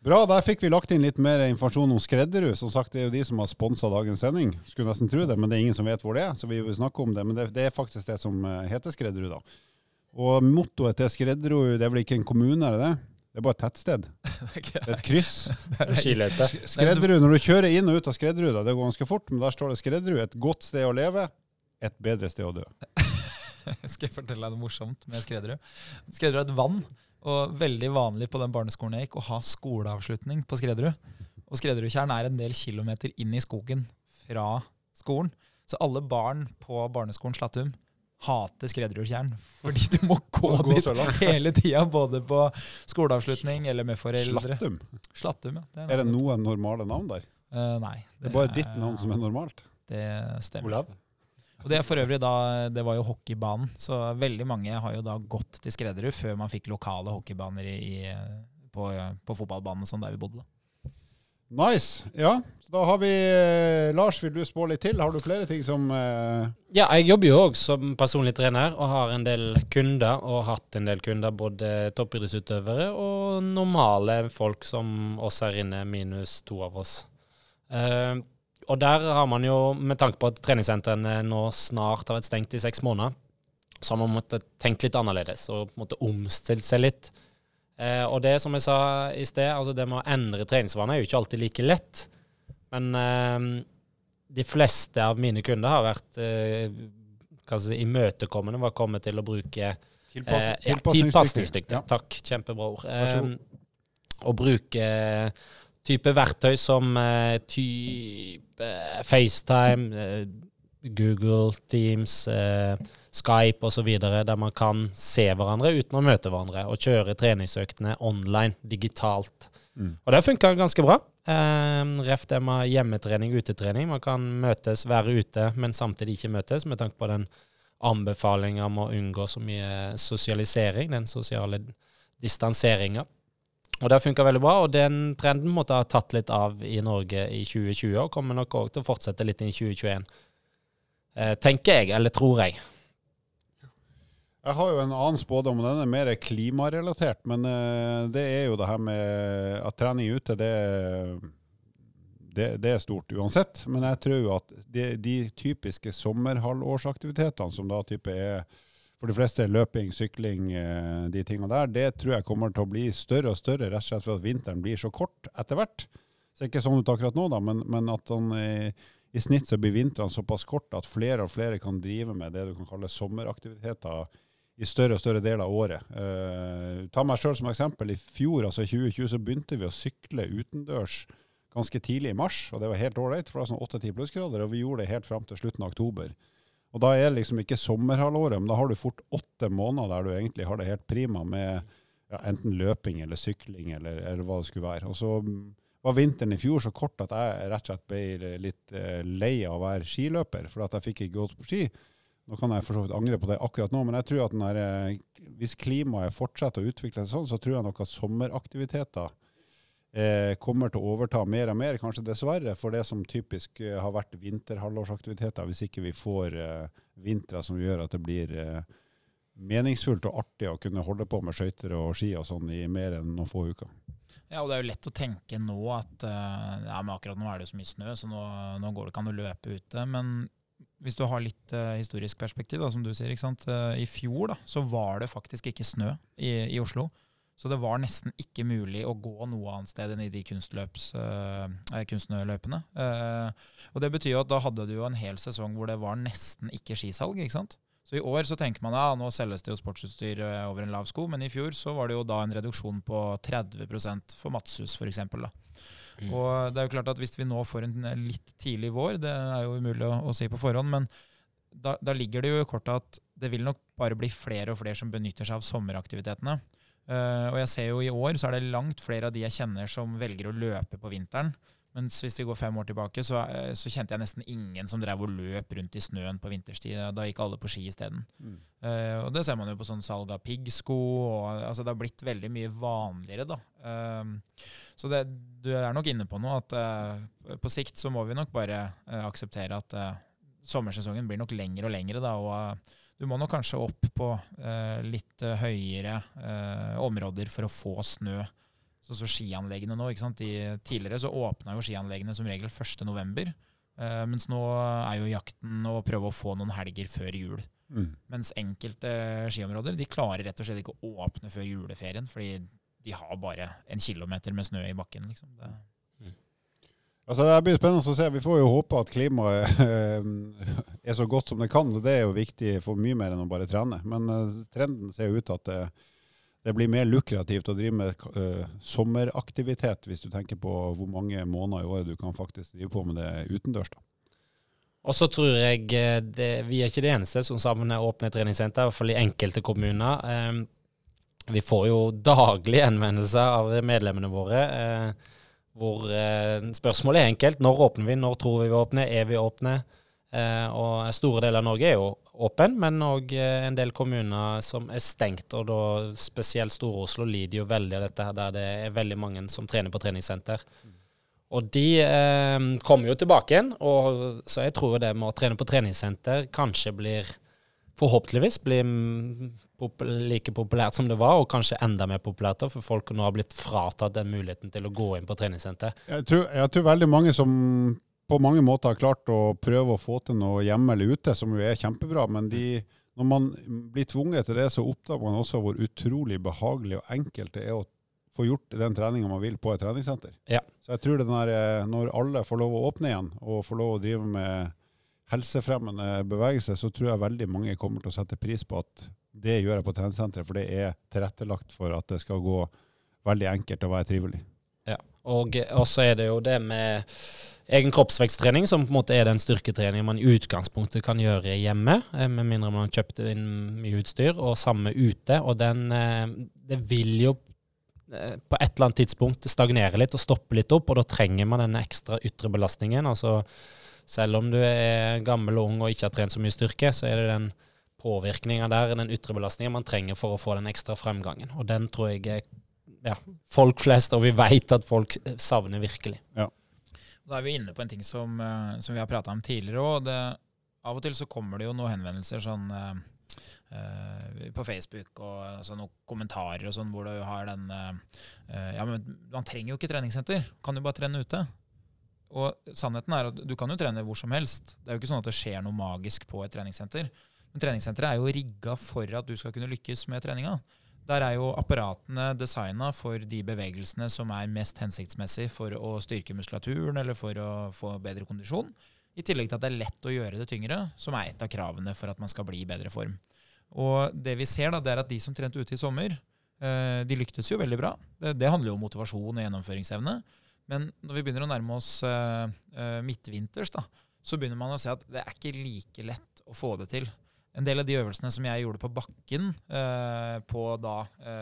Speaker 1: Bra, der fikk vi lagt inn litt mer informasjon om Skredderud. Som sagt, det er jo de som har sponsa dagens sending. Skulle nesten tro det, men det er ingen som vet hvor det er, så vi vil snakke om det. Men det, det er faktisk det som eh, heter Skredderud, da. Og mottoet til Skredderud, det er vel ikke en kommune, er det det? Det er bare et tettsted. Det er et kryss. Skredderud, når du kjører inn og ut av Skredderud, da, det går ganske fort, men der står det Skredderud, et godt sted å leve, et bedre sted å dø.
Speaker 3: Skal jeg fortelle deg noe morsomt med Skredderud? Skredderud er et vann, og veldig vanlig på den barneskolen jeg gikk, å ha skoleavslutning på Skredderud. Og Skredderudtjern er en del kilometer inn i skogen fra skolen. Så alle barn på barneskolen Slattum hater Skredderudtjern. Fordi du må gå
Speaker 1: Må gå
Speaker 3: dit hele tida, både på skoleavslutning eller med foreldre.
Speaker 1: Slattum.
Speaker 3: Slattum, ja.
Speaker 1: Er det noen normale navn der?
Speaker 3: Uh, nei.
Speaker 1: Det er bare ditt navn som er normalt.
Speaker 3: Det stemmer.
Speaker 2: Olav?
Speaker 3: Og det er for øvrig da, det var jo hockeybanen, så veldig mange har jo da gått til Skredderud før man fikk lokale hockeybaner i, i, på, på fotballbanen og sånn der vi bodde. da.
Speaker 1: Nice. Ja, så da har vi eh, Lars, vil du spå litt til? Har du flere ting som uh...
Speaker 2: Ja, jeg jobber jo òg som personlig trener og har en del kunder, og har hatt en del kunder, både toppidrettsutøvere og normale folk som oss her inne, minus to av oss. Eh, og der har man jo, med tanke på at treningssentrene nå snart har vært stengt i seks måneder, så har man måttet tenke litt annerledes og måte omstilt seg litt. Eh, og det som jeg sa i sted, altså det med å endre treningsvaner er jo ikke alltid like lett. Men eh, de fleste av mine kunder har vært eh, si, imøtekommende hva kommer til å bruke
Speaker 1: tilpass,
Speaker 2: eh, ja,
Speaker 1: tilpasningsdyktig? Ja.
Speaker 2: Takk, kjempebra ord. Eh, å bruke type verktøy som eh, type FaceTime, eh, Google Teams, eh, Skype osv., der man kan se hverandre uten å møte hverandre, og kjøre treningsøktene online, digitalt.
Speaker 1: Mm.
Speaker 2: Og det funka ganske bra. Eh, ref det med hjemmetrening, utetrening. Man kan møtes, være ute, men samtidig ikke møtes, med tanke på den anbefalinga om å unngå så mye sosialisering, den sosiale distanseringa. Og det har funka veldig bra, og den trenden måtte ha tatt litt av i Norge i 2020, og kommer nok òg til å fortsette litt inn i 2021. Eh, tenker jeg, eller tror jeg.
Speaker 1: Jeg har jo en annen spådom, og den er mer klimarelatert. Men eh, det er jo det her med at trening ute, det, det, det er stort uansett. Men jeg tror jo at de, de typiske sommerhalvårsaktivitetene, som da type er for de fleste løping, sykling, eh, de tingene der, det tror jeg kommer til å bli større og større, rett og slett for at vinteren blir så kort etter hvert. Det er ikke sånn ut akkurat nå, da, men, men at han, i, i snitt så blir vintrene såpass korte at flere og flere kan drive med det du kan kalle sommeraktiviteter i større og større deler av året. Uh, ta meg sjøl som eksempel. I fjor, altså i 2020, så begynte vi å sykle utendørs ganske tidlig i mars, og det var helt ålreit, for det var sånn 8-10 plussgrader, og vi gjorde det helt fram til slutten av oktober. Og da er liksom ikke sommerhalvåret, men da har du fort åtte måneder der du egentlig har det helt prima med ja, enten løping eller sykling eller, eller, hva det skulle være. Og så var vinteren i fjor så kort at jeg rett og slett ble litt eh, lei av å være skiløper, for at jeg fikk ikke gått på ski. Nå kan jeg for så vidt angre på det akkurat nå, men jeg tror at der, eh, hvis klimaet fortsetter å utvikle seg sånn, så tror jeg nok at sommeraktiviteter eh, kommer til å overta mer og mer, kanskje dessverre, for det som typisk eh, har vært vinterhalvårsaktiviteter, hvis ikke vi får eh, vintre som gjør at det blir eh, meningsfullt og artig å kunne holde på med skøyter og ski og sånn i mer enn noen få uker.
Speaker 3: Ja, og det er jo lett å tenke nå at ja, men akkurat nå er det jo så mye snø, så nå, nå går det ikke an å løpe ute. Men hvis du har litt uh, historisk perspektiv, da, som du sier, i fjor da, så var det faktisk ikke snø i, i Oslo. Så det var nesten ikke mulig å gå noe annet sted enn i de uh, kunstnerløypene. Uh, og det betyr jo at da hadde du jo en hel sesong hvor det var nesten ikke skisalg. ikke sant? Så i år så tenker man ja, nå selges det jo sportsutstyr eh, over en lav sko, men i fjor så var det jo da en reduksjon på 30% for Matshus f.eks. Mm. Og det er jo klart at hvis vi nå får en litt tidlig vår, det er jo umulig å, å si på forhånd, men da, da ligger det jo i kortet at det vil nok bare bli flere og flere som benytter seg av sommeraktivitetene. Uh, og jeg ser jo i år så er det langt flere av de jeg kjenner som velger å løpe på vinteren. Mens hvis vi går fem år tilbake, så, eh, så kjente jeg nesten ingen som drev og løp rundt i snøen på vinterstid. Da gikk alle på ski isteden. Mm. Uh, og det ser man jo på sånn salg av piggsko. Og, altså det har blitt veldig mye vanligere, da. Uh, så det, du er nok inne på noe, at på sikt så må vi nok bare akseptere at sommersesongen blir nok lengre og lengre, da. og du må nok kanskje opp på eh, litt eh, høyere eh, områder for å få snø. Så, så skianleggene nå, ikke sant? De, tidligere så åpna jo skianleggene som regel 1.11. Eh, mens nå er jo jakten å prøve å få noen helger før jul. Mm. Mens enkelte skiområder de klarer rett og slett ikke å åpne før juleferien, fordi de har bare en kilometer med snø i bakken. liksom. Det,
Speaker 1: Altså, det blir spennende å se. Vi får jo håpe at klimaet eh, er så godt som det kan. Det er jo viktig for mye mer enn å bare trene. Men uh, trenden ser jo ut til at det, det, blir mer lukrativt å drive med uh, sommeraktivitet, hvis du tenker på hvor mange måneder i året du kan faktisk drive på med det utendørs. da.
Speaker 2: Og så tror jeg det, Vi er ikke det eneste som savner åpne treningssenter, i hvert fall i enkelte kommuner. Eh, vi får jo daglig henvendelser av medlemmene våre. Eh, hvor eh, spørsmålet er enkelt. Når åpner vi? Når tror vi vi åpner? Er vi åpne? Eh, og Store deler av Norge er jo åpen, men òg eh, en del kommuner som er stengt. Og da spesielt Stor-Oslo lider jo veldig av dette, her, der det er veldig mange som trener på treningssenter. Og de eh, kommer jo tilbake igjen, og så jeg tror det med å trene på treningssenter kanskje blir forhåpentligvis blir like populært som det var, og kanskje enda mer populært, for folk nå har blitt fratatt den muligheten til å gå inn på treningssenter.
Speaker 1: Jeg tror, jeg tror veldig mange som på mange måter har klart å prøve å få til noe hjemme eller ute, som jo er kjempebra, men de, når man blir tvunget til det, så oppdager man også hvor utrolig behagelig og enkelt det er å få gjort den treninga man vil på et treningssenter.
Speaker 2: Ja.
Speaker 1: Så jeg tror det der, eh, når alle får lov å åpne igjen, og får lov å drive med helsefremmende bevegelse, så tror jeg veldig mange kommer til å sette pris på at det gjør jeg på treningssenteret, for det er tilrettelagt for at det skal gå veldig enkelt og være trivelig.
Speaker 2: Ja, og så er det jo det med egen kroppsveksttrening, som på en måte er den styrketreningen man i utgangspunktet kan gjøre hjemme, eh, med mindre man kjøpt inn mye utstyr, og samme ute. Og den eh, Det vil jo eh, på et eller annet tidspunkt stagnere litt og stoppe litt opp, og da trenger man den ekstra ytre belastningen. altså selv om du er gammel og ung og ikke har trent så mye styrke, så er det den påvirkninga der, den ytre belastninga, man trenger for å få den ekstra fremgangen. Og den tror jeg er ja, folk flest, og vi vet at folk savner virkelig.
Speaker 1: Ja.
Speaker 3: Da er vi inne på en ting som, eh, som vi har prata om tidligere òg. Av og til så kommer det jo noen henvendelser sånn uh, på Facebook og altså, noen kommentarer og sånn hvor du har den uh, Ja, men man trenger jo ikke treningssenter. Kan jo bare trene ute. Og sannheten er at du kan jo trene hvor som helst. Det er jo ikke sånn at det skjer noe magisk på et treningssenter. Men treningssenteret er jo rigga for at du skal kunne lykkes med treninga. Der er jo apparatene designa for de bevegelsene som er mest hensiktsmessig for å styrke muskulaturen eller for å få bedre kondisjon. I tillegg til at det er lett å gjøre det tyngre, som er et av kravene for at man skal bli i bedre form. Og det vi ser, da, det er at de som trente ute i sommer, eh, de lyktes jo veldig bra. Det, det handler jo om motivasjon og gjennomføringsevne. Men når vi begynner å nærme oss uh, midtvinters, da, så begynner man å se at det er ikke like lett å få det til. En del av de øvelsene som jeg gjorde på bakken uh, på da,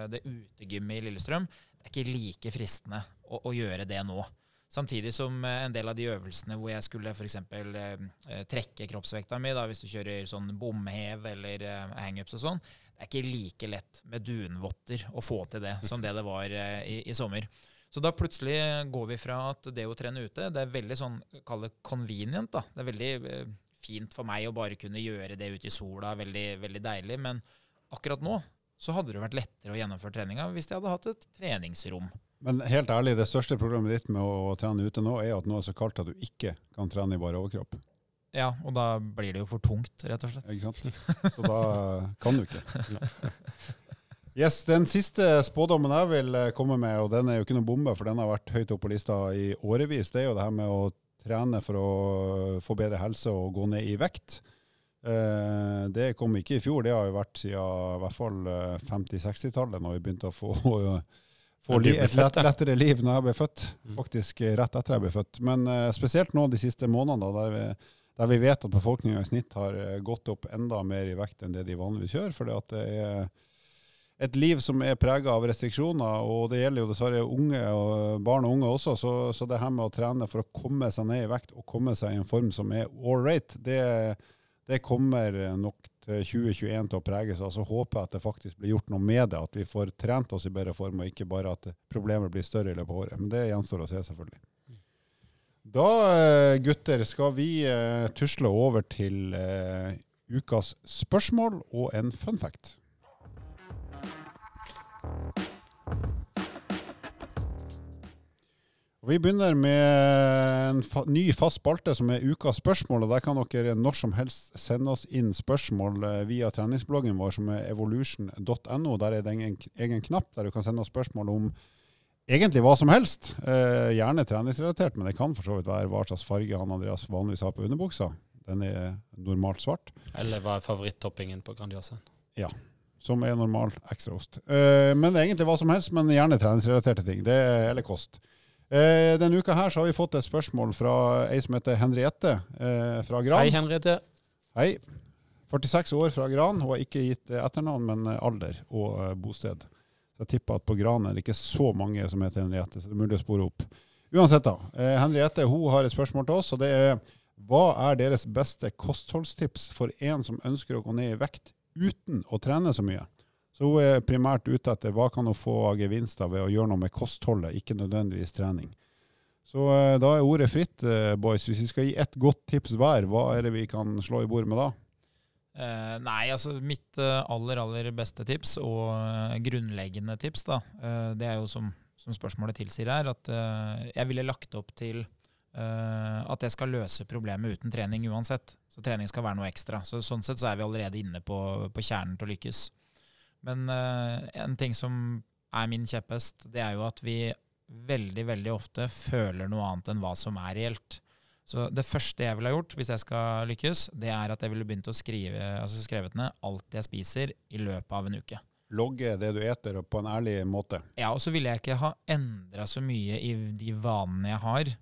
Speaker 3: det utegymmet i Lillestrøm, det er ikke like fristende å, å, gjøre det nå. Samtidig som en del av de øvelsene hvor jeg skulle f.eks. Eh, trekke kroppsvekta mi, da, hvis du kjører sånn bomhev eller eh, hangups og sånn, det er ikke like lett med dunvotter å få til det som det det var eh, i, i sommer. Så da plutselig går vi fra at det å trene ute, det er veldig sånn, kall det convenient. da. Det er veldig eh, fint for meg å bare kunne gjøre det ute i sola. Veldig, veldig deilig. Men akkurat nå så hadde det vært lettere å gjennomføre treninga hvis jeg hadde hatt et treningsrom.
Speaker 1: Men helt ærlig, det største problemet ditt med å trene ute nå, er at nå er det så kaldt at du ikke kan trene i bare overkropp.
Speaker 3: Ja, og da blir det jo for tungt, rett og slett.
Speaker 1: Ikke sant? Så da kan du ikke. Yes, Den siste spådommen jeg vil komme med, og den er jo ikke noen bombe, for den har vært høyt oppe på lista i årevis, det er jo det her med å trene for å få bedre helse og gå ned i vekt. Eh, det kom ikke i fjor, det har jo vært siden i hvert fall 50-60-tallet, når vi begynte å få, få et lett, lettere liv når jeg ble født. Mm. Faktisk rett etter jeg ble født. Men spesielt nå de siste månedene, der vi, der vi vet at befolkninga i snitt har eh, gått opp enda mer i vekt enn det de vanligvis gjør. at det er et liv som er prega av restriksjoner, og det gjelder jo dessverre unge og barn og unge også. Så, så, det her med å trene for å komme seg ned i vekt og komme seg i en form som er right, det, det kommer nok til 2021 til å prege seg. Så håper jeg at det faktisk blir gjort noe med det, at vi får trent oss i bedre form, og ikke bare at problemet blir større i løpet av året. Men det gjenstår å se, selvfølgelig. Da, eh, gutter, skal vi uh, tusle over til ukas spørsmål og en fun fact. Vi begynner med en fa ny fast spalte som er ukas spørsmål. og Der kan dere når som helst sende oss inn spørsmål eh, via treningsbloggen vår som er evolution.no. Der er det en egen knapp der du kan sende oss spørsmål om egentlig hva som helst. Eh, gjerne treningsrelatert, men det kan for så vidt være hva slags farge han Andreas vanligvis har på underbuksa. Den er normalt svart.
Speaker 2: Eller hva er favorittoppingen på Grandiosa?
Speaker 1: Ja som er normal ekstraost. Uh, men egentlig hva som helst, men gjerne treningsrelaterte ting. Det, eller kost. Uh, denne uka her så har vi fått et spørsmål fra ei som heter Henriette uh, fra Gran.
Speaker 2: Hei, Henriette.
Speaker 1: Hei. 46 år fra Gran. Hun har ikke gitt etternavn, men alder og bosted. Så jeg tipper at på Gran er det ikke så mange som heter Henriette, så det er mulig å spore opp. Uansett, da. Henriette hun har et spørsmål til oss, og det er hva er deres beste kostholdstips for en som ønsker å gå ned i vekt uten å trene så mye. Så hun er primært ute etter hva kan hun få av gevinster ved å gjøre noe med kostholdet, ikke nødvendigvis trening. Så uh, da er ordet fritt, uh, boys. Hvis vi skal gi ett godt tips hver, hva er det vi kan slå i bord med da?
Speaker 3: Eh, nei, altså mitt aller, aller beste tips, og grunnleggende tips, da, det er jo som, som spørsmålet tilsier her, at jeg ville lagt opp til at det skal løse problemet uten trening uansett. Så trening skal være noe ekstra. Så Sånn sett så er vi allerede inne på, på kjernen til å lykkes. Men uh, en ting som er min kjepphest, det er jo at vi veldig, veldig ofte føler noe annet enn hva som er reelt. Så det første jeg ville ha gjort hvis jeg skal lykkes, det er at jeg ville begynt å skrive altså skrevet ned alt jeg spiser i løpet av en uke.
Speaker 1: Logge det du eter på en ærlig måte.
Speaker 3: Ja, og så ville jeg ikke ha endra så mye i de vanene jeg har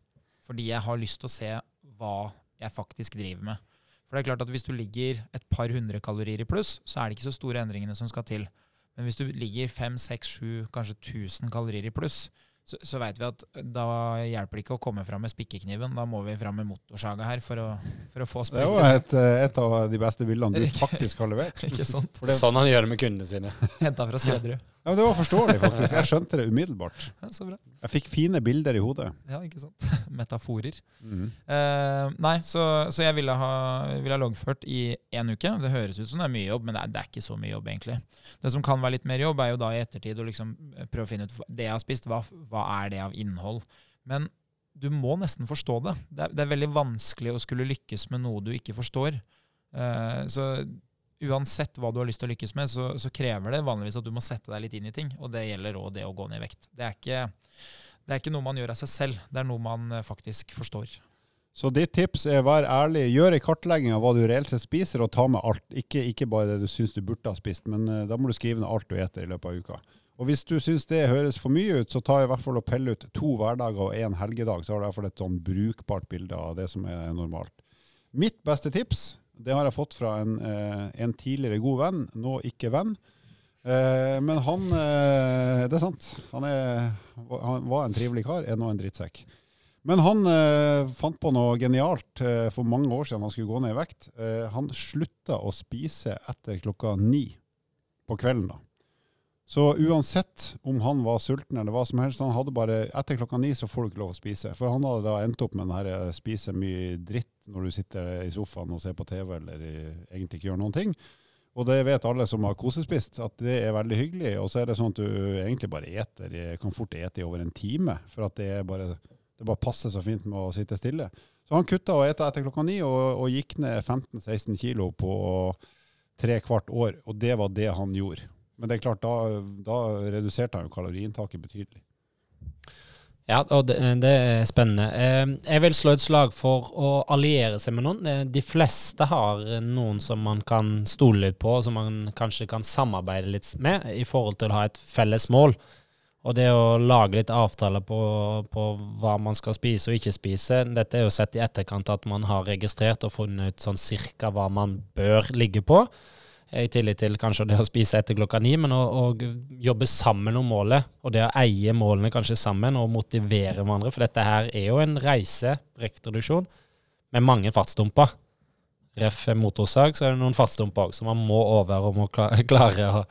Speaker 3: fordi jeg har lyst til å se hva jeg faktisk driver med. For det er klart at Hvis du ligger et par hundre kalorier i pluss, så er det ikke så store endringene som skal til. Men hvis du ligger fem, seks, sju, kanskje 1000 kalorier i pluss, så, så veit vi at da hjelper det ikke å komme fram med spikkekniven. Da må vi fram med motorsaga her for å, for å få
Speaker 1: spill. Det var et, eh, et, av de beste bildene du faktisk har levert.
Speaker 3: ikke sant?
Speaker 2: Det, sånn han gjør det med kundene sine.
Speaker 3: Henta fra Skredderud.
Speaker 1: Ja, Det var forståelig, faktisk. Jeg skjønte det umiddelbart.
Speaker 3: Ja, så bra.
Speaker 1: Jeg fikk fine bilder i hodet.
Speaker 3: Ja, ikke sant. Metaforer. Mm. Uh, nei, så, så, jeg ville ha, ville ha loggført i én uke. Det høres ut som det er mye jobb, men det er, det er, ikke så mye jobb, egentlig. Det som kan være litt mer jobb, er jo da i ettertid å liksom prøve å finne ut det jeg har spist. hva, hva er det av innhold? Men du må nesten forstå det. Det er, det er veldig vanskelig å skulle lykkes med noe du ikke forstår. Uh, så uansett hva du har lyst til å lykkes med, så, så, krever det vanligvis at du må sette deg litt inn i ting. Og det gjelder òg det å gå ned i vekt. Det er, ikke, det er ikke noe man gjør av seg selv, det er noe man eh, faktisk forstår.
Speaker 1: Så ditt tips er vær ærlig, gjør ei kartlegging av hva du reelt sett spiser, og ta med alt. Ikke, ikke bare det du syns du burde ha spist, men uh, da må du skrive ned alt du eter i løpet av uka. Og hvis du syns det høres for mye ut, så ta i hvert fall og pelle ut to hverdager og én helgedag, så har du i hvert fall et sånn brukbart bilde av det som er normalt. Mitt beste tips det har jeg fått fra en, eh, en tidligere god venn, nå ikke venn. Eh, men han eh, Det er sant. Han, er, han var en trivelig kar, er nå en drittsekk. Men han fant på noe genialt for mange år siden han skulle gå ned i vekt. Han slutta å spise etter klokka ni på kvelden. da. Så uansett om han var sulten eller hva som helst, han hadde bare etter klokka ni så får du ikke lov å spise. For han hadde da endt opp med den her eh, spise mye dritt når du sitter i sofaen og ser på TV eller i, egentlig ikke gjør noen ting. Og det vet alle som har kosespist, at det er veldig hyggelig. Og så er det sånn at du egentlig bare eter, kan fort ete i over en time. For at det bare, det bare passer så fint med å sitte stille. Så han kutta å ete etter klokka ni, og, og gikk ned 15-16 kilo på tre kvart år. Og det var det han gjorde. Men det er klart, da, da reduserte han jo kaloriinntaket betydelig.
Speaker 2: Ja, og det, det, er spennende. Eh, jeg vil slå et slag for å alliere seg med noen. Eh, de fleste har noen som man kan stole litt på, som man kanskje kan samarbeide litt med, i forhold til å ha et felles mål. Og det å lage litt avtaler på, på hva man skal spise og ikke spise, dette er jo sett i etterkant at man har registrert og funnet ut sånn cirka hva man bør ligge på i tillegg til kanskje det å spise etter klokka ni, men å, jobbe sammen om målet. Og det å eie målene kanskje sammen og motivere hverandre. For dette her er jo en reise, rektreduksjon, med mange fartsdumper. Ref motorsag, så er det noen fartsdumper òg, så man må over og må klare å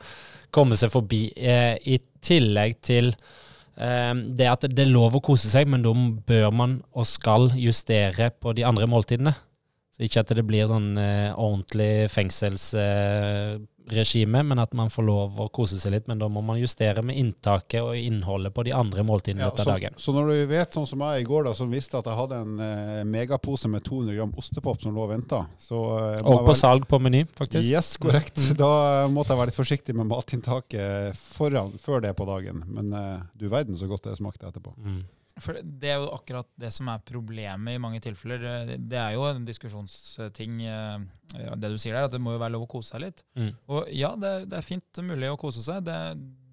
Speaker 2: komme seg forbi. Eh, I tillegg til eh, det at det er lov å kose seg, men da bør man og skal justere på de andre måltidene. Så ikke at det blir sånn eh, ordentlig fengselsregime, eh, men at man får lov å kose seg litt. Men da må man justere med inntaket og innholdet på de andre måltidene ja,
Speaker 1: så,
Speaker 2: dagen.
Speaker 1: Så når du vet, sånn som jeg i går, da, som visste at jeg hadde en eh, megapose med 200 gram ostepop som lå og venta
Speaker 2: eh, Og på salg på Meny, faktisk.
Speaker 1: Yes, korrekt. Mm. Da måtte jeg være litt forsiktig med matinntaket foran, før det på dagen. Men eh, du verden så godt det smakte etterpå. Mm.
Speaker 3: For Det er jo akkurat det som er problemet i mange tilfeller. Det er jo en diskusjonsting, eh, det du sier der, at det må jo være lov å kose seg litt. Mm. Og ja, det, det, er fint mulig å kose seg. Det,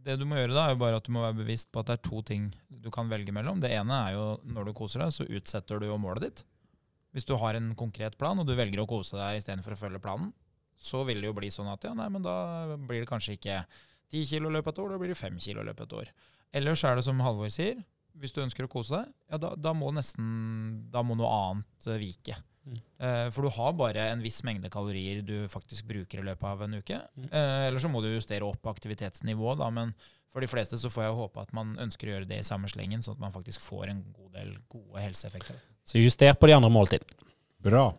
Speaker 3: det, du må gjøre da, er jo bare at du må være bevisst på at det er to ting du kan velge mellom. Det ene er jo når du koser deg, så utsetter du jo målet ditt. Hvis du har en konkret plan, og du velger å kose deg istedenfor å følge planen, så vil det jo bli sånn at ja, nei, men da blir det kanskje ikke 10 kilo i løpet av et år, da blir det 5 kilo i løpet av et år. Ellers er det som Halvor sier, hvis du ønsker å kose deg, ja, da, da, må nesten da må noe annet uh, vike. Mm. Eh, for du har bare en viss mengde kalorier du faktisk bruker i løpet av en uke. Mm. Eh, eller så må du justere opp aktivitetsnivået, da, men for de fleste så får jeg håpe at man ønsker å gjøre det i samme slengen, sånn at man faktisk får en god del gode helseeffekter.
Speaker 2: Så juster på de andre måltidene.
Speaker 1: Bra.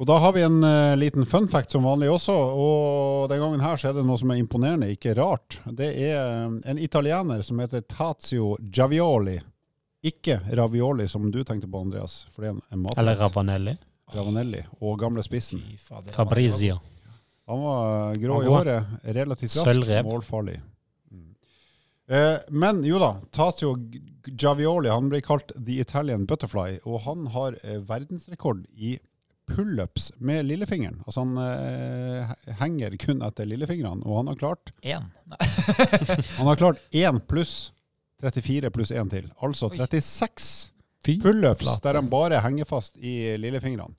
Speaker 1: Og Da har vi en uh, liten fun fact som vanlig også. og Den gangen her så er det noe som er imponerende, ikke rart. Det er eh, en italiener som heter Tazio Giavioli. Ikke ravioli, som du tenkte på, Andreas. for det er en mat.
Speaker 2: Eller ravanelli.
Speaker 1: Ravanelli og gamle spissen.
Speaker 2: Fabrizio.
Speaker 1: Han var grå i håret, relativt rask, målfarlig. Mm. Eh, men jo da, Tazio Giavioli han blir kalt The Italian Butterfly, og han har eh, verdensrekord i pullups med lillefingeren. Altså han eh, henger kun etter lillefingrene, og han har klart
Speaker 3: Én?
Speaker 1: han har klart én pluss 34 pluss én til. Altså 36 pullups der han bare henger fast i lillefingrene.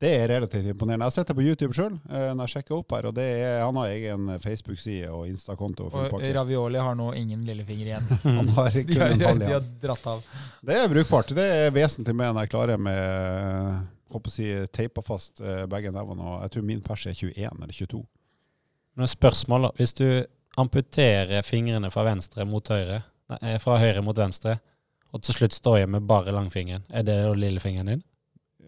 Speaker 1: Det er relativt imponerende. Jeg har sett det på YouTube sjøl eh, når jeg sjekker opp her. og er, Han har egen Facebook-side og Insta-konto.
Speaker 3: Og, og Ravioli har nå ingen lillefinger igjen.
Speaker 1: han har kun en halv
Speaker 3: igjen. De har dratt av.
Speaker 1: Det er brukbart. Det er vesentlig mer enn jeg klarer med håper å si, teipa fast eh, begge nevene. og Jeg tror min pers er 21 eller 22.
Speaker 2: Men spørsmål. Hvis du amputerer fingrene fra venstre mot høyre, nei, eh, fra høyre mot venstre, og til slutt står jeg med bare langfingeren, er det da lillefingeren din?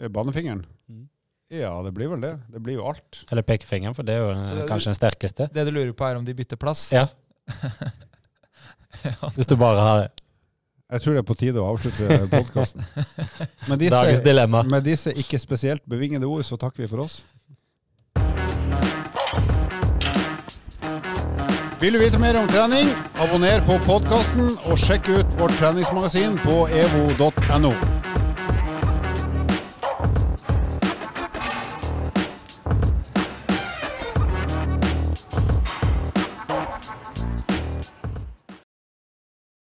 Speaker 1: Eh, Banefingeren? Mm. Ja, det blir vel det. Det blir jo alt.
Speaker 2: Eller pekefingeren, for det er jo det, kanskje den sterkeste.
Speaker 3: Det du lurer på, er om de bytter plass?
Speaker 2: Ja. Hvis du bare har
Speaker 1: jeg tror det er på tide å avslutte podkasten.
Speaker 2: Dagens dilemma.
Speaker 1: Med disse ikke spesielt bevingede ord, så takker vi for oss. Vil du vite mer om trening, abonner på podkasten og sjekk ut vårt treningsmagasin på evo.no.